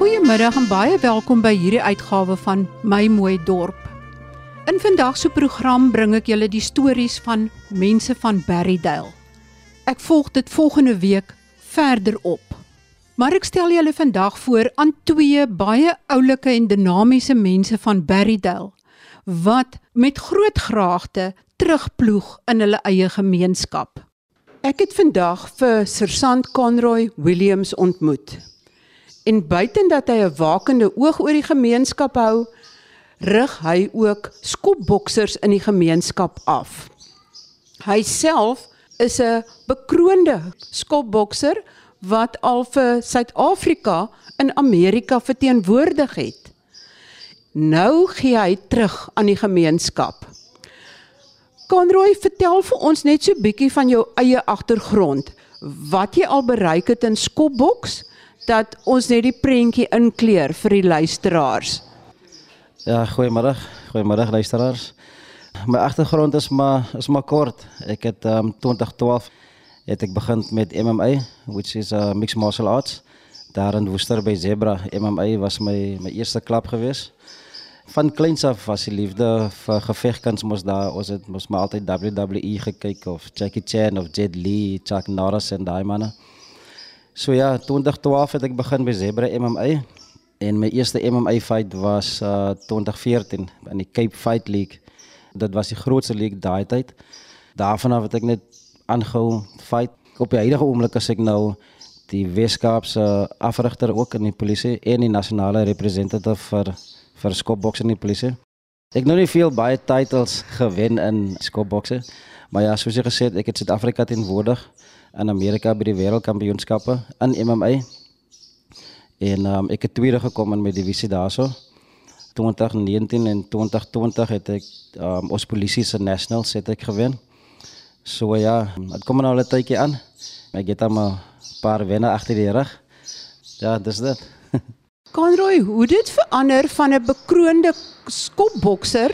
Goeiemiddag en baie welkom by hierdie uitgawe van My Mooi Dorp. In vandag se program bring ek julle die stories van mense van Berrydale. Ek volg dit volgende week verder op. Maar ek stel julle vandag voor aan twee baie oulike en dinamiese mense van Berrydale wat met groot graagte terugploeg in hulle eie gemeenskap. Ek het vandag vir Sersant Conroy Williams ontmoet. En buiten dat hy 'n wakende oog oor die gemeenskap hou, rig hy ook skopboksers in die gemeenskap af. Hy self is 'n bekroonde skopbokser wat al vir Suid-Afrika in Amerika verteenwoordig het. Nou gee hy terug aan die gemeenskap. Conroy, vertel vir ons net so bietjie van jou eie agtergrond. Wat jy al bereik het in skopboks dat ons net die prentjie inkleer vir die luisteraars. Ja, goeiemôre. Goeiemôre luisteraars. My agtergrond is maar is maar kort. Ek het um 2012 het ek begin met MMA, which is a uh, mixed martial arts. Daar in Woester by Zebra. MMA was my my eerste klub geweest van kleins af was die liefde vir gevegkuns mos daar ons het mos maar altyd WWE gekyk of Jackie Chan of Jet Li, Chuck Norris en daai manne. So ja, 2012 het ek begin by Zebra MMA en my eerste MMA fight was uh 2014 in die Cape Fight League. Dit was die grootste league daai tyd. Daarvan af het ek net aangehou fight. Op die huidige oomblik as ek nou die Weskaapse afrigter ook in die polisie en die nasionale representative vir vir skopbokse in die polisie. Ek nou nie veel baie titles gewen in skopbokse, maar ja, soos jy gesê het, ek het Suid-Afrika teenwoordig in Amerika by die wêreldkampioenskappe in MMA. En um, ek het tweede gekom in my divisie daarso. 2019 en 2020 het ek um, ons polisie se nationals het ek gewen. So ja, dit kom nou al 'n tydjie aan. Ek het al 'n paar wenne agter die rug. Ja, dis dit. Conroy, hoe dit verander van 'n bekroonde skopbokser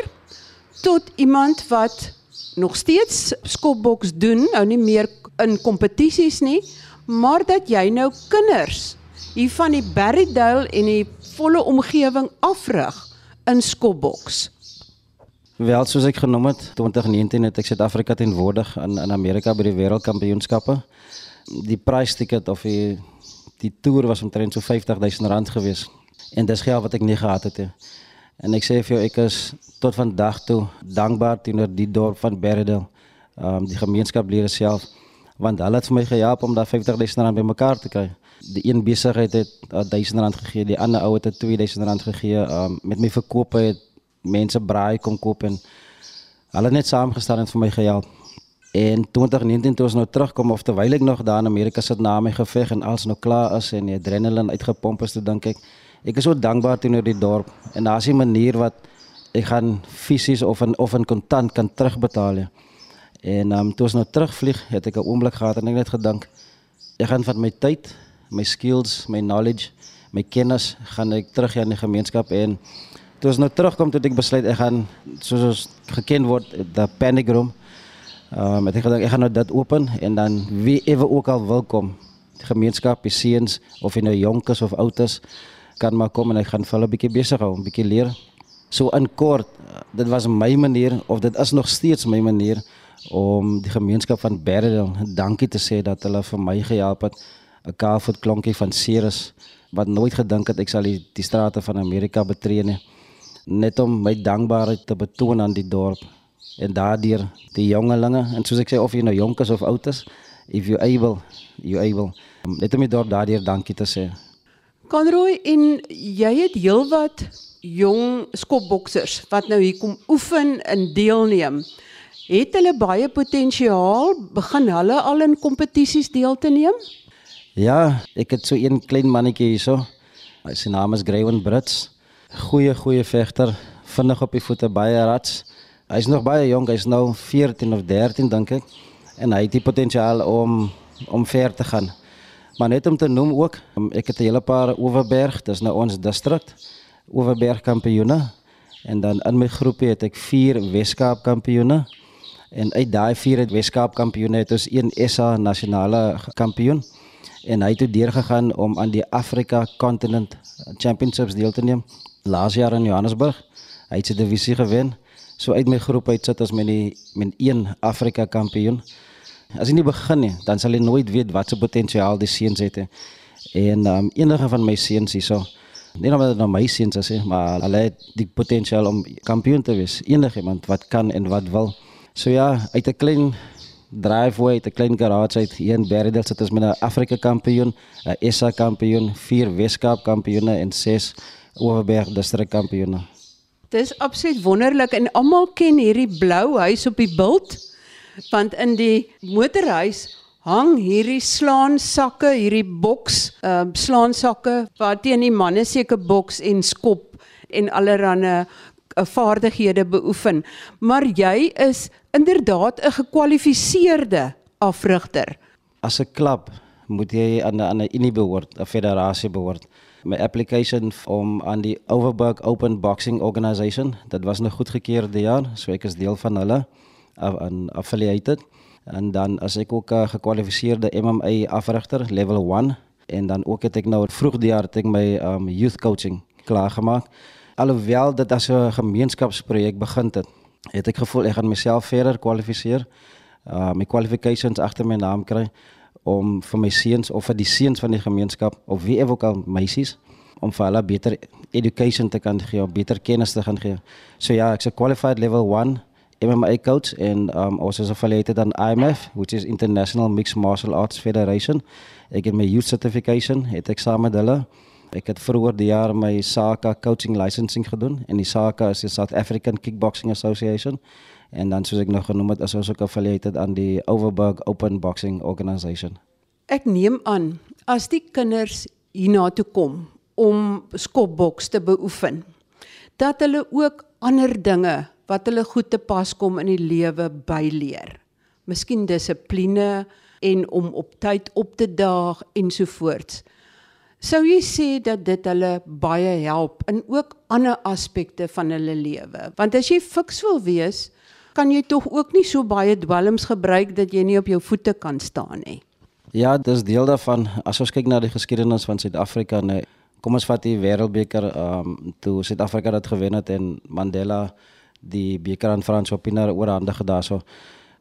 tot iemand wat nog steeds skopboks doen, nou nie meer in kompetisies nie, maar dat jy nou kinders hier van die Berrydale en die volle omgewing afrig in skopboks. Wel, soos ek genoem het, 2019 het ek Suid-Afrika teenwoordig in in Amerika by die Wêreldkampioenskappe. Die prysticket of die die toer was omtrent so 50000 rand geweest en dis geld wat ek nie gehad het nie. En ek sê vir jou ek is tot vandag toe dankbaar teenoor die dorp van Berridel, ehm um, die gemeenskaplede self want hulle het vir my gehelp om daai 50000 rand bymekaar te kry. Die een besigheid het 1000 rand gegee, die ander ou het 2000 rand gegee. Um, met my verkope het mense braai kom koop en hulle het net saamgestaan en vir my gehelp. En 2019 toe ons nou terugkom of terwyl ek nog daar in Amerika sit na my geveg en alles nou klaar is en die adrenaline uitgepomp is, toe dink ek ek is so dankbaar teenoor die dorp en daar's 'n manier wat ek gaan fisies of in of in kontant kan terugbetaal. Ja. En um, toe ons nou terugvlieg, het ek 'n oomblik gehad en ek net gedink ek gaan van my tyd, my skills, my knowledge, my kennis gaan ek terug hier in die gemeenskap en toe ons nou terugkom toe ek besluit ek gaan soos ons geken word the panic room Ehm um, ek dink ek gaan nou dit open en dan wie ewe ook al wil kom, die gemeenskap, die seuns of jy nou jonk is of oud is, kan maar kom en ek gaan vir hulle 'n bietjie besig hou, 'n bietjie leer. So in kort, dit was my manier of dit is nog steeds my manier om die gemeenskap van Berrydale dankie te sê dat hulle vir my gehelp het. 'n Kaalvoet klonkie van Ceres wat nooit gedink het ek sal die, die strate van Amerika betree nie. Net om my dankbaarheid te betoon aan die dorp en daardeur die jongelinge en soos ek sê of jy nou jonk is of oud is if you able you able net om dit daardeur dankie te sê Conroy en jy het heelwat jong skopboksers wat nou hier kom oefen en deelneem het hulle baie potensiaal begin hulle al in kompetisies deel te neem Ja ek het so een klein mannetjie hierso sy naam is Greywen Brits goeie goeie vegter vinnig op die voete baie rats Hy is nog baie jonk, hy is nou 14 of 13 dink ek. En hy het die potensiaal om om ver te gaan. Maar net om te noem ook, ek het 'n hele paar Oeverberg, dis nou ons distrik Oeverberg kampioene. En dan in my groepie het ek 4 Weskaap kampioene. En uit daai 4 het Weskaap kampioene het ons een SA nasionale kampioen en hy het toe deurgegaan om aan die Afrika Continent Championships deel te neem laas jaar in Johannesburg. Hy het sy divisie gewen. So uit my groep uit sit ons met die met een Afrika kampioen. As jy nie begin nie, dan sal jy nooit weet wat se potensiaal die seuns het. He. En um, enige van my seuns hierso, nie net nou my seuns as jy, maar hulle het die potensiaal om kampioen te wees. Enige iemand wat kan en wat wil. So ja, uit 'n klein driveway, 'n klein garage uit hier in Berridel sit ons met 'n Afrika kampioen, 'n SA kampioen, vier Weskaap kampioene en ses Oeverberg distrik kampioene. Dis absoluut wonderlik en almal ken hierdie blou huis op die bult want in die motorhuis hang hierdie slaansakke, hierdie boks, ehm uh, slaansakke wat teen die manne seker boks en skop en allerlei vaardighede beoefen. Maar jy is inderdaad 'n gekwalifiseerde afrigter. As 'n klub moet jy aan 'n aan 'n unie behoort, 'n federasie behoort. My application om aan die Overberg Open Boxing Organisation, dit was nou goedgekeur die jaar, so ek is deel van hulle aan affiliated en dan as ek ook 'n gekwalifiseerde MMA afrigter level 1 en dan ook het ek nou vroeg die jaar het ek my um, youth coaching klaar gemaak. Alhoewel dit as 'n gemeenskapsprojek begin het, het ek gevoel ek gaan myself verder kwalifiseer. Uh my qualifications agter my naam kry om vir my seuns of vir die seuns van die gemeenskap of wie ook al meisies om vir hulle beter education te kan gee, beter kennis te gaan gee. So ja, ek's 'n qualified level 1 MMA coach and um, also is affiliated aan IMF, which is International Mixed Martial Arts Federation. Ek het my youth certification, het ek saam met hulle. Ek het vroeër die jaar my SAKA coaching licensing gedoen en die SAKA is die South African Kickboxing Association en dan soos ek nog genoem het, is ons ook affiliated aan die Overberg Open Boxing Organisation. Ek neem aan as die kinders hiernatoe kom om skopboks te beoefen, dat hulle ook ander dinge wat hulle goed te pas kom in die lewe byleer. Miskien dissipline en om op tyd op te daag ensovoorts. Sou jy sê dat dit hulle baie help in ook ander aspekte van hulle lewe? Want as jy fiks wil wees, kan jy tog ook nie so baie dwelms gebruik dat jy nie op jou voete kan staan nie. Ja, dis deel daarvan. As ons kyk na die geskiedenis van Suid-Afrika, nee, kom ons vat die Wêreldbeker, ehm um, toe Suid-Afrika dit gewen het en Mandela die beker aan Frans Opina oorhandig gedaan so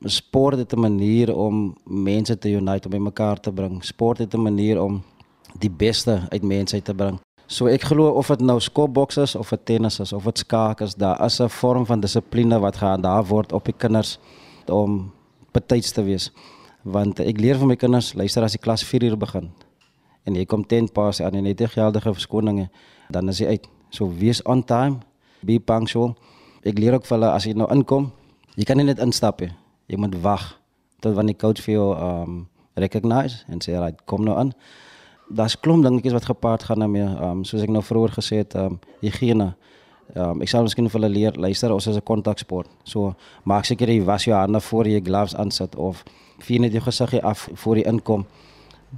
sport het 'n manier om mense te unite om by mekaar te bring sport het 'n manier om die beste uit mense te bring so ek glo of dit nou skopboks is of dit tennis is of dit skaak is daar is 'n vorm van dissipline wat gehandhaaf word op die kinders om betyds te wees want ek leer vir my kinders luister as die klas 4 uur begin en jy kom 10 pas aan en net geldige verskoninge dan is jy uit so wees on time be punctual ek leer ook vir hulle as jy nou inkom, jy kan nie net instap nie. Jy moet wag tot wanneer die coach vir jou um recognize en sê right, kom nou aan. Daar's klomp dingetjies wat gepaard gaan daarmee, um soos ek nou vroeër gesê het, um higiëne. Um ek sal miskien vir hulle leer, luister, ons is 'n kontaksport. So maak seker jy was jou hande voor jy gloves aansit of vee net jou gesig af voor jy inkom.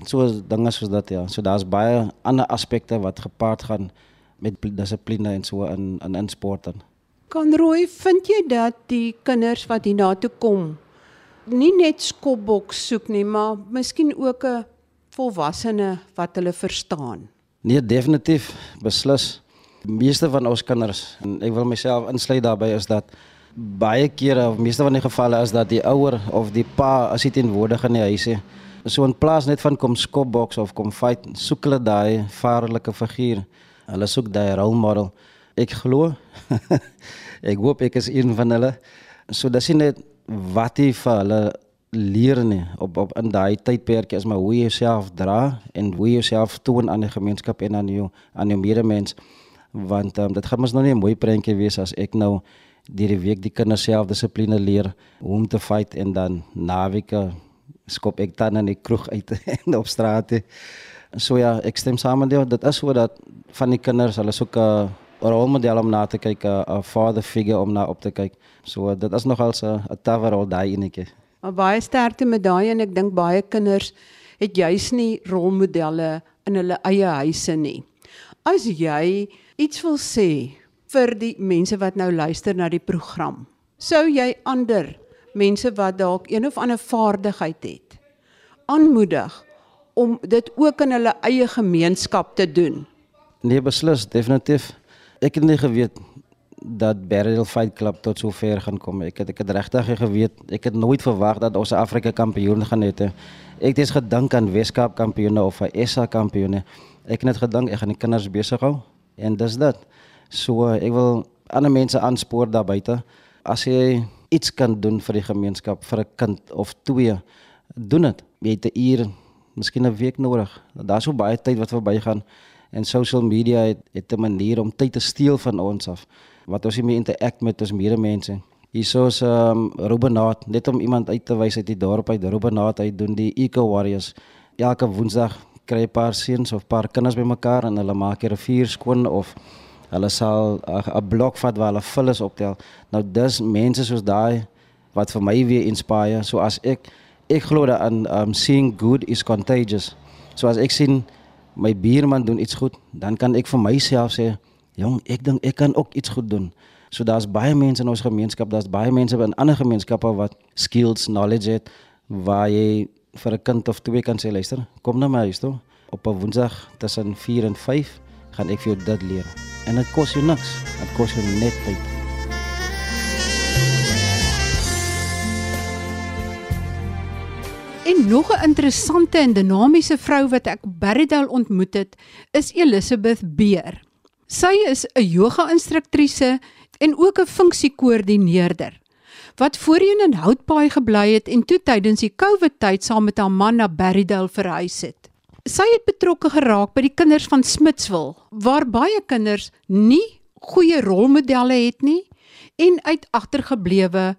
So dinge soos dat ja. So daar's baie ander aspekte wat gepaard gaan met dissipline en so in in in sport dan. Kan Roy, vind jy dat die kinders wat hierna toe kom nie net skopboks soek nie, maar miskien ook 'n volwassene wat hulle verstaan? Nee, definitief, beslis. Die meeste van ons kinders en ek wil myself insluit daarbey is dat baie kere of meeste van die gevalle is dat die ouer of die pa as hy teenwoordig in die huis is. So in plaas net van kom skopboks of kom fight, soek hulle daai vaderlike figuur. Hulle soek daai role model ek glo. ek hoop ek is een van hulle. So dis net wat jy vir hulle leer nie op op in daai tydperk is maar hoe jy jouself dra en hoe jy jouself toon aan die gemeenskap en aan jou aan jou medemens want um, dit gaan mos nou nie 'n mooi prentjie wees as ek nou deur die week die kinders self dissipline leer hoe om te fight en dan naweke skop ek dan in die kroeg uit en op straat. So ja, ek stem saam met jou. Dit is so dat van die kinders, hulle soek 'n uh, rolmodel om na te kyk, 'n father figure om na op te kyk. So dit is nogal 'n tawe rol daai enetjie. Maar baie sterkte met daai en ek dink baie kinders het juis nie rolmodelle in hulle eie huise nie. As jy iets wil sê vir die mense wat nou luister na die program, sou jy ander mense wat dalk een of ander vaardigheid het aanmoedig om dit ook in hulle eie gemeenskap te doen? Nee, beslis, definitief. Ek het nie geweet dat Barrel Fight Club tot so ver gaan kom. Ek het ek het regtig geweet, ek het nooit verwag dat ons Afrika kampioen gaan hê. Ek het gedink aan Weskaap kampioene of 'n SA kampioene. Ek het net gedink ek gaan die kinders besig hou en dis dit. So ek wil ander mense aanspoor daar buite. As jy iets kan doen vir die gemeenskap, vir 'n kind of twee, doen dit. Jy het 'n uur, miskien 'n week nodig. Daar's so baie tyd wat verbygaan en social media het, het 'n manier om tyd te steel van ons af wat ons nie meer interact met ons medemense. Hiersoos um Rubenaat, net om iemand uit te wys uit die dorp uit Rubenaat uit doen die Eco Warriors. Elke Woensdag kry 'n paar seuns of paar kinders bymekaar en hulle maak 'n rivier skoon of hulle sal 'n blok vat waar hulle vullis optel. Nou dis mense soos daai wat vir my weer inspireer. So as ek ek glo dat aan um seeing good is contagious. So as ek sien my buurman doen iets goed, dan kan ek vir myself sê, jong, ek dink ek kan ook iets goed doen. So daar's baie mense in ons gemeenskap, daar's baie mense in ander gemeenskappe wat skills, knowledge het waar jy vir 'n kind of twee kan sê, luister, kom na my huis toe op 'n Woensdag tussen 4 en 5 gaan ek vir jou dit leer. En dit kos jou niks. Dit kos jou net tyd. En nog 'n interessante en dinamiese vrou wat ek op Berrydale ontmoet het, is Elizabeth Beer. Sy is 'n yoga-instruktrise en ook 'n funksiekoördineerder wat voorheen in Houtpaai gebly het en toe tydens die COVID-tyd saam met haar man na Berrydale verhuis het. Sy het betrokke geraak by die kinders van Smitswil waar baie kinders nie goeie rolmodelle het nie en uit agtergeblewe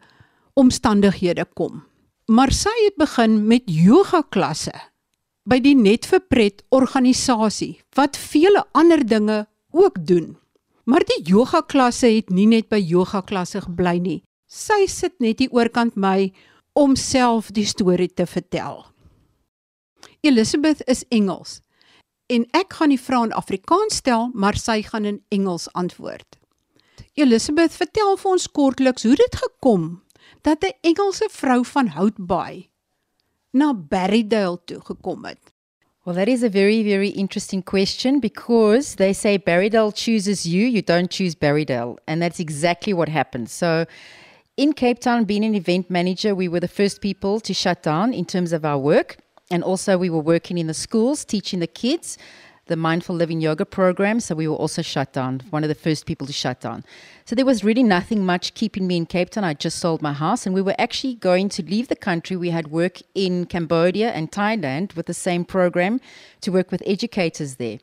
omstandighede kom maar sy het begin met yoga klasse by die Net vir Pret organisasie wat vele ander dinge ook doen. Maar die yoga klasse het nie net by yoga klasse gebly nie. Sy sit net hier oorkant my om self die storie te vertel. Elizabeth is Engels en ek gaan die vrae in Afrikaans stel, maar sy gaan in Engels antwoord. Elizabeth, vertel vir ons kortliks hoe dit gekom dat 'n Engelse vrou van Houtbaai na Berrydale toe gekom het? Well, that is a very, very interesting question because they say Berrydale chooses you, you don't choose Berrydale. And that's exactly what happened. So, in Cape Town, being an event manager, we were the first people to shut down in terms of our work. And also, we were working in the schools, teaching the kids the mindful living yoga program. So we were also shut down, one of the first people to shut down. So there was really nothing much keeping me in Cape Town. I just sold my house and we were actually going to leave the country. We had work in Cambodia and Thailand with the same program to work with educators there.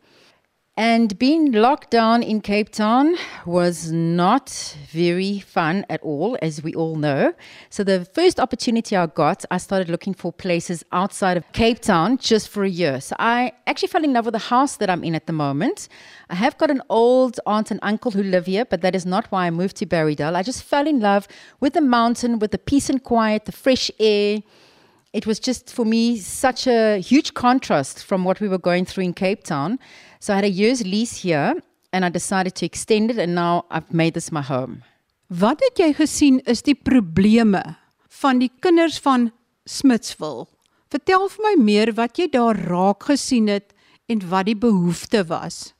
And being locked down in Cape Town was not very fun at all, as we all know. So, the first opportunity I got, I started looking for places outside of Cape Town just for a year. So, I actually fell in love with the house that I'm in at the moment. I have got an old aunt and uncle who live here, but that is not why I moved to Barrydale. I just fell in love with the mountain, with the peace and quiet, the fresh air. It was just for me such a huge contrast from what we were going through in Cape Town. So I had a year's lease here and I decided to extend it and now I've made this my home. Wat het jy gesien is die probleme van die kinders van Smitsville? Vertel vir my meer wat jy daar raak gesien het en wat die behoefte was.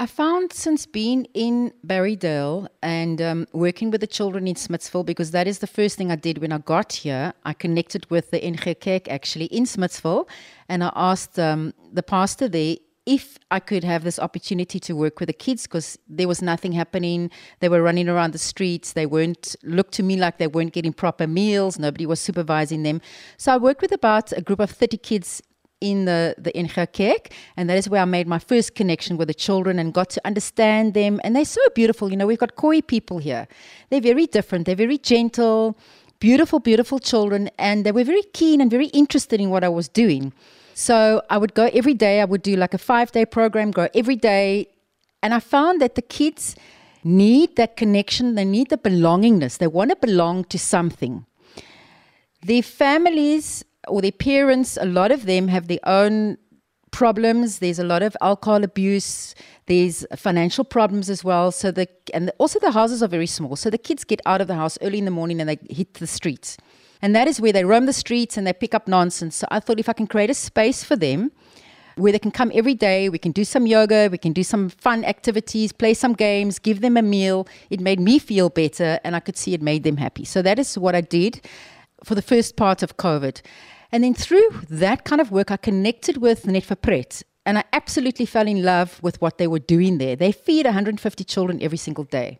I found since being in Barrydale and um, working with the children in Smitsville, because that is the first thing I did when I got here, I connected with the NG Kerk actually in Smitsville and I asked um, the pastor there if I could have this opportunity to work with the kids because there was nothing happening. They were running around the streets. They weren't looked to me like they weren't getting proper meals. Nobody was supervising them. So I worked with about a group of 30 kids in the the NG and that is where I made my first connection with the children and got to understand them. And they're so beautiful. You know, we've got Koi people here. They're very different. They're very gentle, beautiful, beautiful children, and they were very keen and very interested in what I was doing. So I would go every day. I would do like a five day program, go every day. And I found that the kids need that connection, they need the belongingness, they want to belong to something. Their families or their parents, a lot of them have their own problems. There's a lot of alcohol abuse. There's financial problems as well. So the and also the houses are very small. So the kids get out of the house early in the morning and they hit the streets. And that is where they roam the streets and they pick up nonsense. So I thought if I can create a space for them where they can come every day. We can do some yoga, we can do some fun activities, play some games, give them a meal. It made me feel better, and I could see it made them happy. So that is what I did for the first part of COVID. And then through that kind of work, I connected with Net for Pret. And I absolutely fell in love with what they were doing there. They feed 150 children every single day.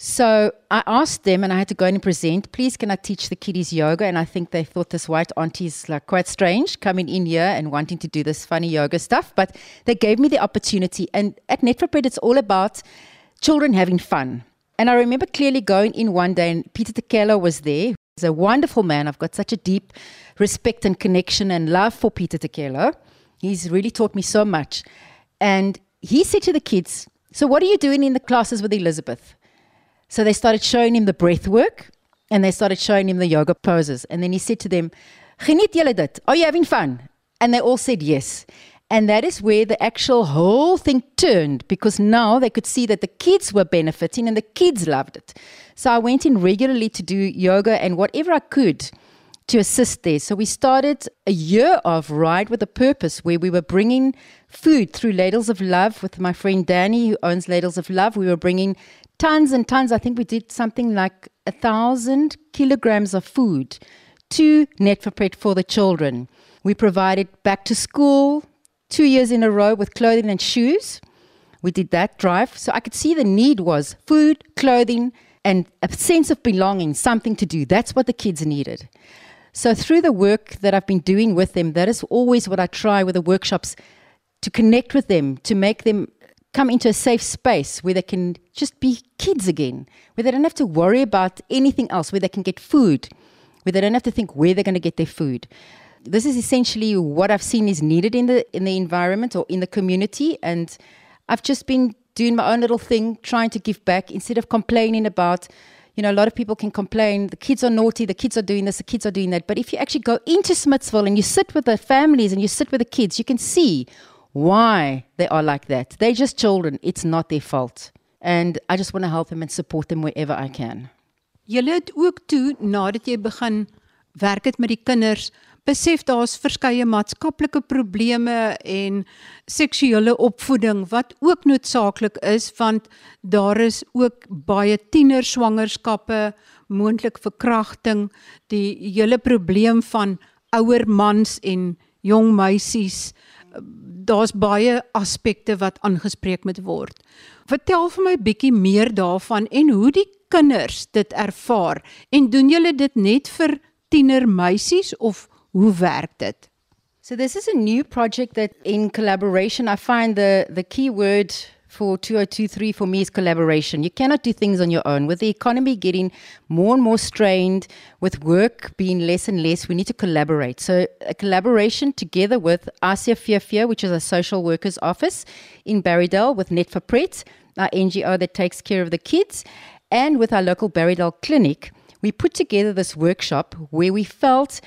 So I asked them, and I had to go in and present. Please, can I teach the kiddies yoga? And I think they thought this white auntie is like quite strange coming in here and wanting to do this funny yoga stuff. But they gave me the opportunity. And at Netflix, it's all about children having fun. And I remember clearly going in one day, and Peter Tekelo was there. He's a wonderful man. I've got such a deep respect and connection and love for Peter Tekelo. He's really taught me so much. And he said to the kids, So, what are you doing in the classes with Elizabeth? So they started showing him the breath work and they started showing him the yoga poses. And then he said to them? Are you having fun? And they all said yes. And that is where the actual whole thing turned because now they could see that the kids were benefiting and the kids loved it. So I went in regularly to do yoga and whatever I could to assist there. So we started a year of Ride with a Purpose where we were bringing food through Ladles of Love with my friend Danny, who owns Ladles of Love. We were bringing tons and tons. I think we did something like a thousand kilograms of food to Net for Pret for the children. We provided back to school two years in a row with clothing and shoes. We did that drive. So I could see the need was food, clothing, and a sense of belonging, something to do. That's what the kids needed. So through the work that I've been doing with them, that is always what I try with the workshops to connect with them, to make them come into a safe space where they can just be kids again, where they don't have to worry about anything else, where they can get food, where they don't have to think where they're going to get their food. This is essentially what I've seen is needed in the in the environment or in the community, and I've just been doing my own little thing, trying to give back instead of complaining about. You know, a lot of people can complain the kids are naughty, the kids are doing this, the kids are doing that. But if you actually go into Smithsville and you sit with the families and you sit with the kids, you can see why they are like that. They're just children. It's not their fault. And I just want to help them and support them wherever I can. Julle het ook toe nadat jy begin werk het met die kinders, besef daar's verskeie maatskaplike probleme en seksuele opvoeding wat ook noodsaaklik is want daar is ook baie tienerswangerskappe, moontlik verkrachting, die hele probleem van ouer mans en jong meisies daar's baie aspekte wat aangespreek moet word. Vertel vir my bietjie meer daarvan en hoe die kinders dit ervaar en doen julle dit net vir tienermeisies of hoe werk dit? So this is a new project that in collaboration I find the the key word for 2023 for me is collaboration. You cannot do things on your own. With the economy getting more and more strained, with work being less and less, we need to collaborate. So, a collaboration together with Asia Fiafia, which is a social workers office in Barrydale, with Net for Pret, our NGO that takes care of the kids, and with our local Barrydale clinic, we put together this workshop where we felt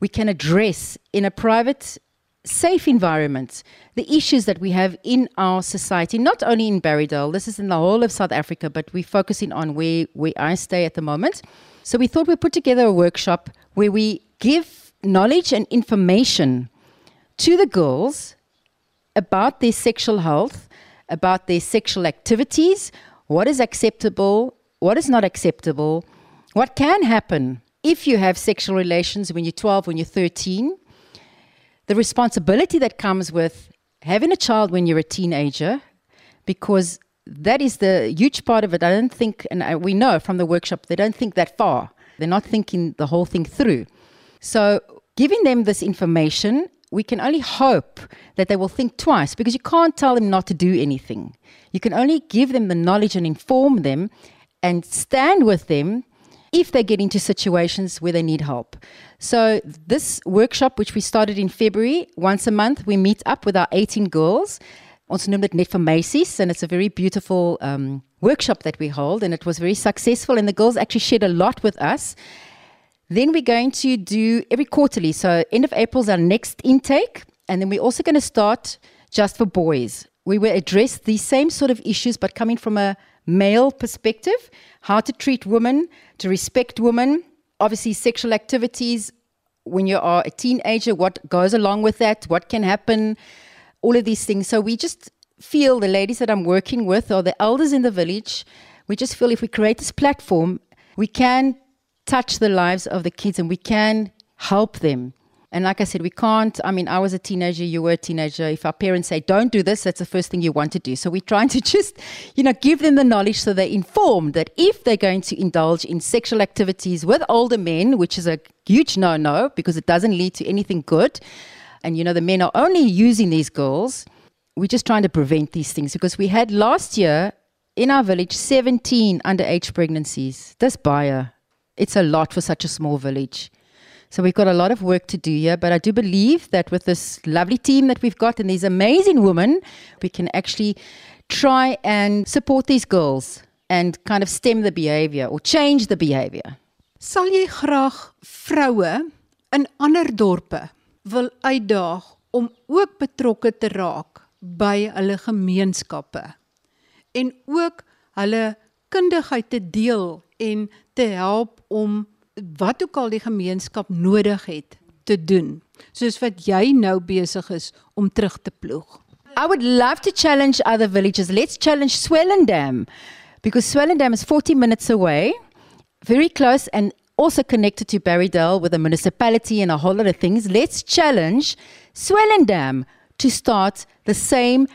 we can address in a private safe environments, the issues that we have in our society, not only in Barrydale, this is in the whole of South Africa, but we're focusing on where, where I stay at the moment. So we thought we'd put together a workshop where we give knowledge and information to the girls about their sexual health, about their sexual activities, what is acceptable, what is not acceptable, what can happen if you have sexual relations when you're 12, when you're 13, the responsibility that comes with having a child when you're a teenager, because that is the huge part of it. I don't think, and I, we know from the workshop, they don't think that far. They're not thinking the whole thing through. So, giving them this information, we can only hope that they will think twice because you can't tell them not to do anything. You can only give them the knowledge and inform them and stand with them if they get into situations where they need help. So, this workshop, which we started in February, once a month, we meet up with our 18 girls. Ons noem dit net vir meisies and it's a very beautiful um, workshop that we hold and it was very successful and the girls actually shared a lot with us. Then we're going to do every quarterly. So end of April is our next intake and then we're also going to start just for boys. We will address these same sort of issues but coming from a male perspective, how to treat women, to respect women, obviously sexual activities when you are a teenager, what goes along with that, what can happen, all of these things. So we just feel the ladies that I'm working with or the elders in the village, we just feel if we create this platform, we can touch the lives of the kids and we can help them. And like I said, we can't. I mean, I was a teenager, you were a teenager. If our parents say, don't do this, that's the first thing you want to do. So we're trying to just, you know, give them the knowledge so they're informed that if they're going to indulge in sexual activities with older men, which is a huge no no because it doesn't lead to anything good, and, you know, the men are only using these girls, we're just trying to prevent these things because we had last year in our village 17 underage pregnancies. That's Bayer. It's a lot for such a small village. So we've got a lot of work to do here, but I do believe that with this lovely team that we've got and these amazing women, we can actually try and support these girls and kind of stem the behavior or change the behavior. Sal jy graag vroue in ander dorpe wil uitdaag om ook betrokke te raak by hulle gemeenskappe en ook hulle kundigheid te deel en te help om wat ook al die gemeenskap nodig het te doen soos wat jy nou besig is om terug te ploeg. I would love to challenge other villages. Let's challenge Swellendam because Swellendam is 40 minutes away, very close and also connected to Barrydale with a municipality and a whole lot of things. Let's challenge Swellendam to start the same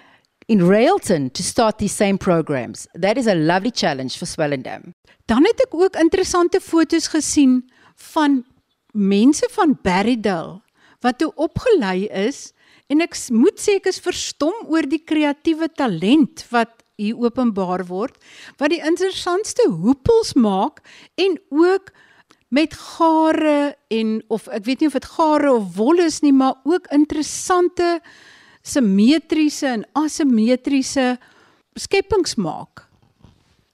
in Railton to start these same programs. That is a lovely challenge for Swellendam. Dan het ek ook interessante foto's gesien van mense van Berrydale wat toe opgelei is en ek moet sê ek is verstom oor die kreatiewe talent wat hier openbaar word wat die interessantste hoepels maak en ook met gare en of ek weet nie of dit gare of wol is nie maar ook interessante simmetriese en asimmetriese skepings maak.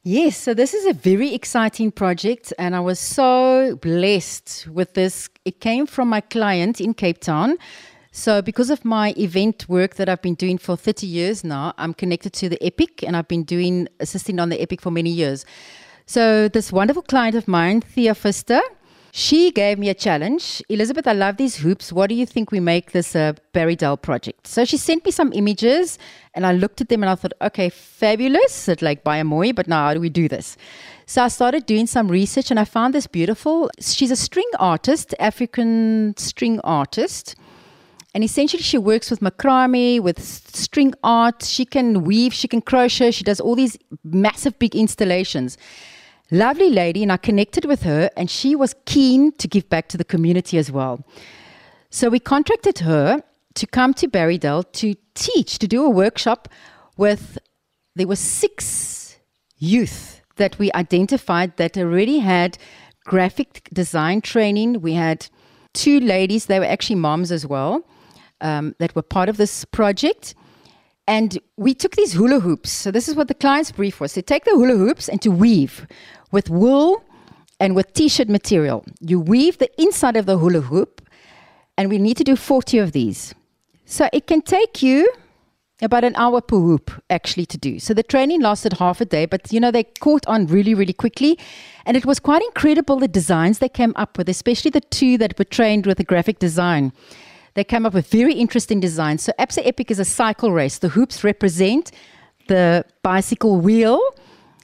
Yes, so this is a very exciting project, and I was so blessed with this. It came from my client in Cape Town. So, because of my event work that I've been doing for 30 years now, I'm connected to the Epic, and I've been doing assisting on the Epic for many years. So, this wonderful client of mine, Thea Fister, she gave me a challenge. Elizabeth, I love these hoops. What do you think we make this a Berrydale project? So she sent me some images and I looked at them and I thought, okay, fabulous. It's like by moi, but now how do we do this? So I started doing some research and I found this beautiful. She's a string artist, African string artist. And essentially, she works with macrame, with string art. She can weave, she can crochet, she does all these massive, big installations. Lovely lady, and I connected with her, and she was keen to give back to the community as well. So we contracted her to come to Barrydale to teach, to do a workshop with, there were six youth that we identified that already had graphic design training. We had two ladies, they were actually moms as well, um, that were part of this project. And we took these hula hoops. So this is what the client's brief was. To take the hula hoops and to weave with wool and with t-shirt material. You weave the inside of the hula hoop and we need to do 40 of these. So it can take you about an hour per hoop actually to do. So the training lasted half a day, but you know, they caught on really, really quickly. And it was quite incredible the designs they came up with, especially the two that were trained with the graphic design. They came up with very interesting designs. So Absa Epic is a cycle race. The hoops represent the bicycle wheel.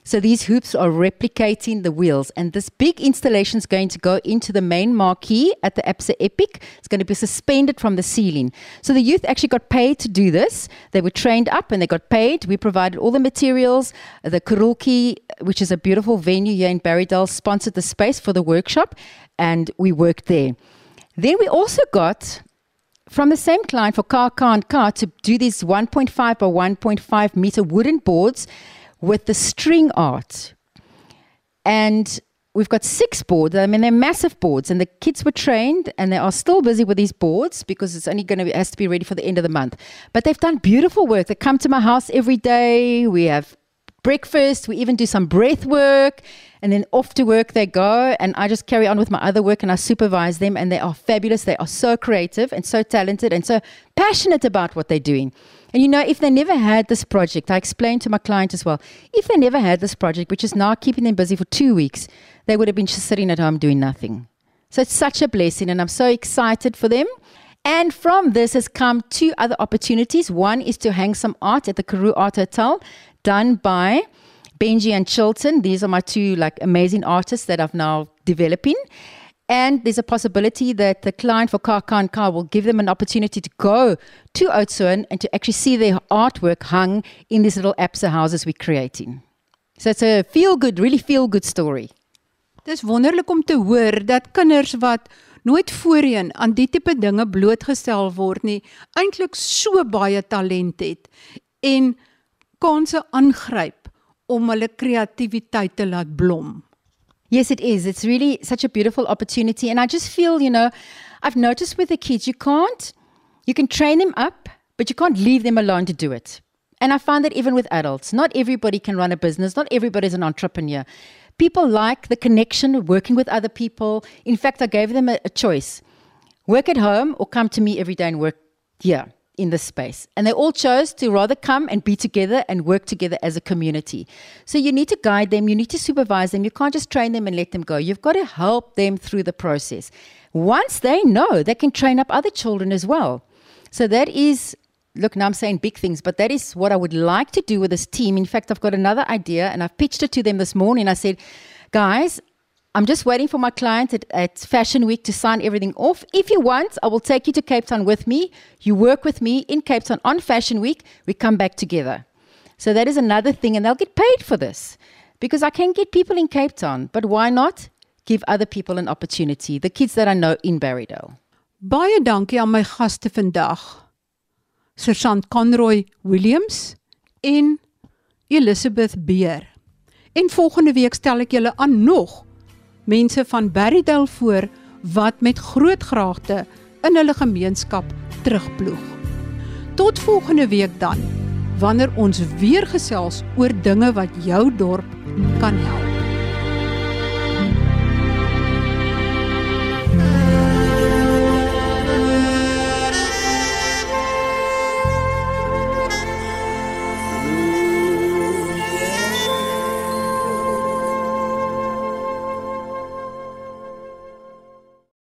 So these hoops are replicating the wheels. And this big installation is going to go into the main marquee at the Absa Epic. It's going to be suspended from the ceiling. So the youth actually got paid to do this. They were trained up and they got paid. We provided all the materials. The Kurulki, which is a beautiful venue here in Barrydale, sponsored the space for the workshop. And we worked there. Then we also got from the same client for Car Car and Car to do these 1.5 by 1.5 meter wooden boards with the string art. And we've got six boards. I mean, they're massive boards, and the kids were trained, and they are still busy with these boards because it's only going to be, has to be ready for the end of the month. But they've done beautiful work. They come to my house every day. We have breakfast. We even do some breath work, and then off to work they go. And I just carry on with my other work, and I supervise them. And they are fabulous. They are so creative and so talented and so passionate about what they're doing. And you know, if they never had this project, I explained to my client as well, if they never had this project, which is now keeping them busy for two weeks, they would have been just sitting at home doing nothing. So it's such a blessing, and I'm so excited for them. And from this has come two other opportunities. One is to hang some art at the Karoo Art Hotel, done by Benji and Chilton. These are my two like amazing artists that I've now developing. And there's a possibility that the client for Car Car Car will give them an opportunity to go to Oudtshoorn and to actually see their artwork hung in these little APSA houses we're creating. So it's a feel good, really feel good story. Dis wonderlik om te hoor dat kinders wat nooit voorheen aan die tipe dinge blootgestel word nie, eintlik so baie talent het en kanse aangryp om hulle kreatiwiteit te laat blom. Yes, it is. It's really such a beautiful opportunity. And I just feel, you know, I've noticed with the kids, you can't, you can train them up, but you can't leave them alone to do it. And I find that even with adults, not everybody can run a business, not everybody's an entrepreneur. People like the connection, of working with other people. In fact, I gave them a, a choice work at home or come to me every day and work here in this space. And they all chose to rather come and be together and work together as a community. So you need to guide them, you need to supervise them. You can't just train them and let them go. You've got to help them through the process. Once they know, they can train up other children as well. So that is look, now I'm saying big things, but that is what I would like to do with this team. In fact, I've got another idea and I've pitched it to them this morning. I said, guys, I'm just waiting for my client at, at, Fashion Week to sign everything off. If you want, I will take you to Cape Town with me. You work with me in Cape Town on Fashion Week. We come back together. So that is another thing, and they'll get paid for this because I can get people in Cape Town, but why not give other people an opportunity? The kids that I know in Barrydale. Baie dankie aan my gaste vandag. Sergeant Conroy Williams en Elizabeth Beer. En volgende week stel ek julle aan nog mense van Berrydale voor wat met groot graagte in hulle gemeenskap terugploeg. Tot volgende week dan, wanneer ons weer gesels oor dinge wat jou dorp kan help.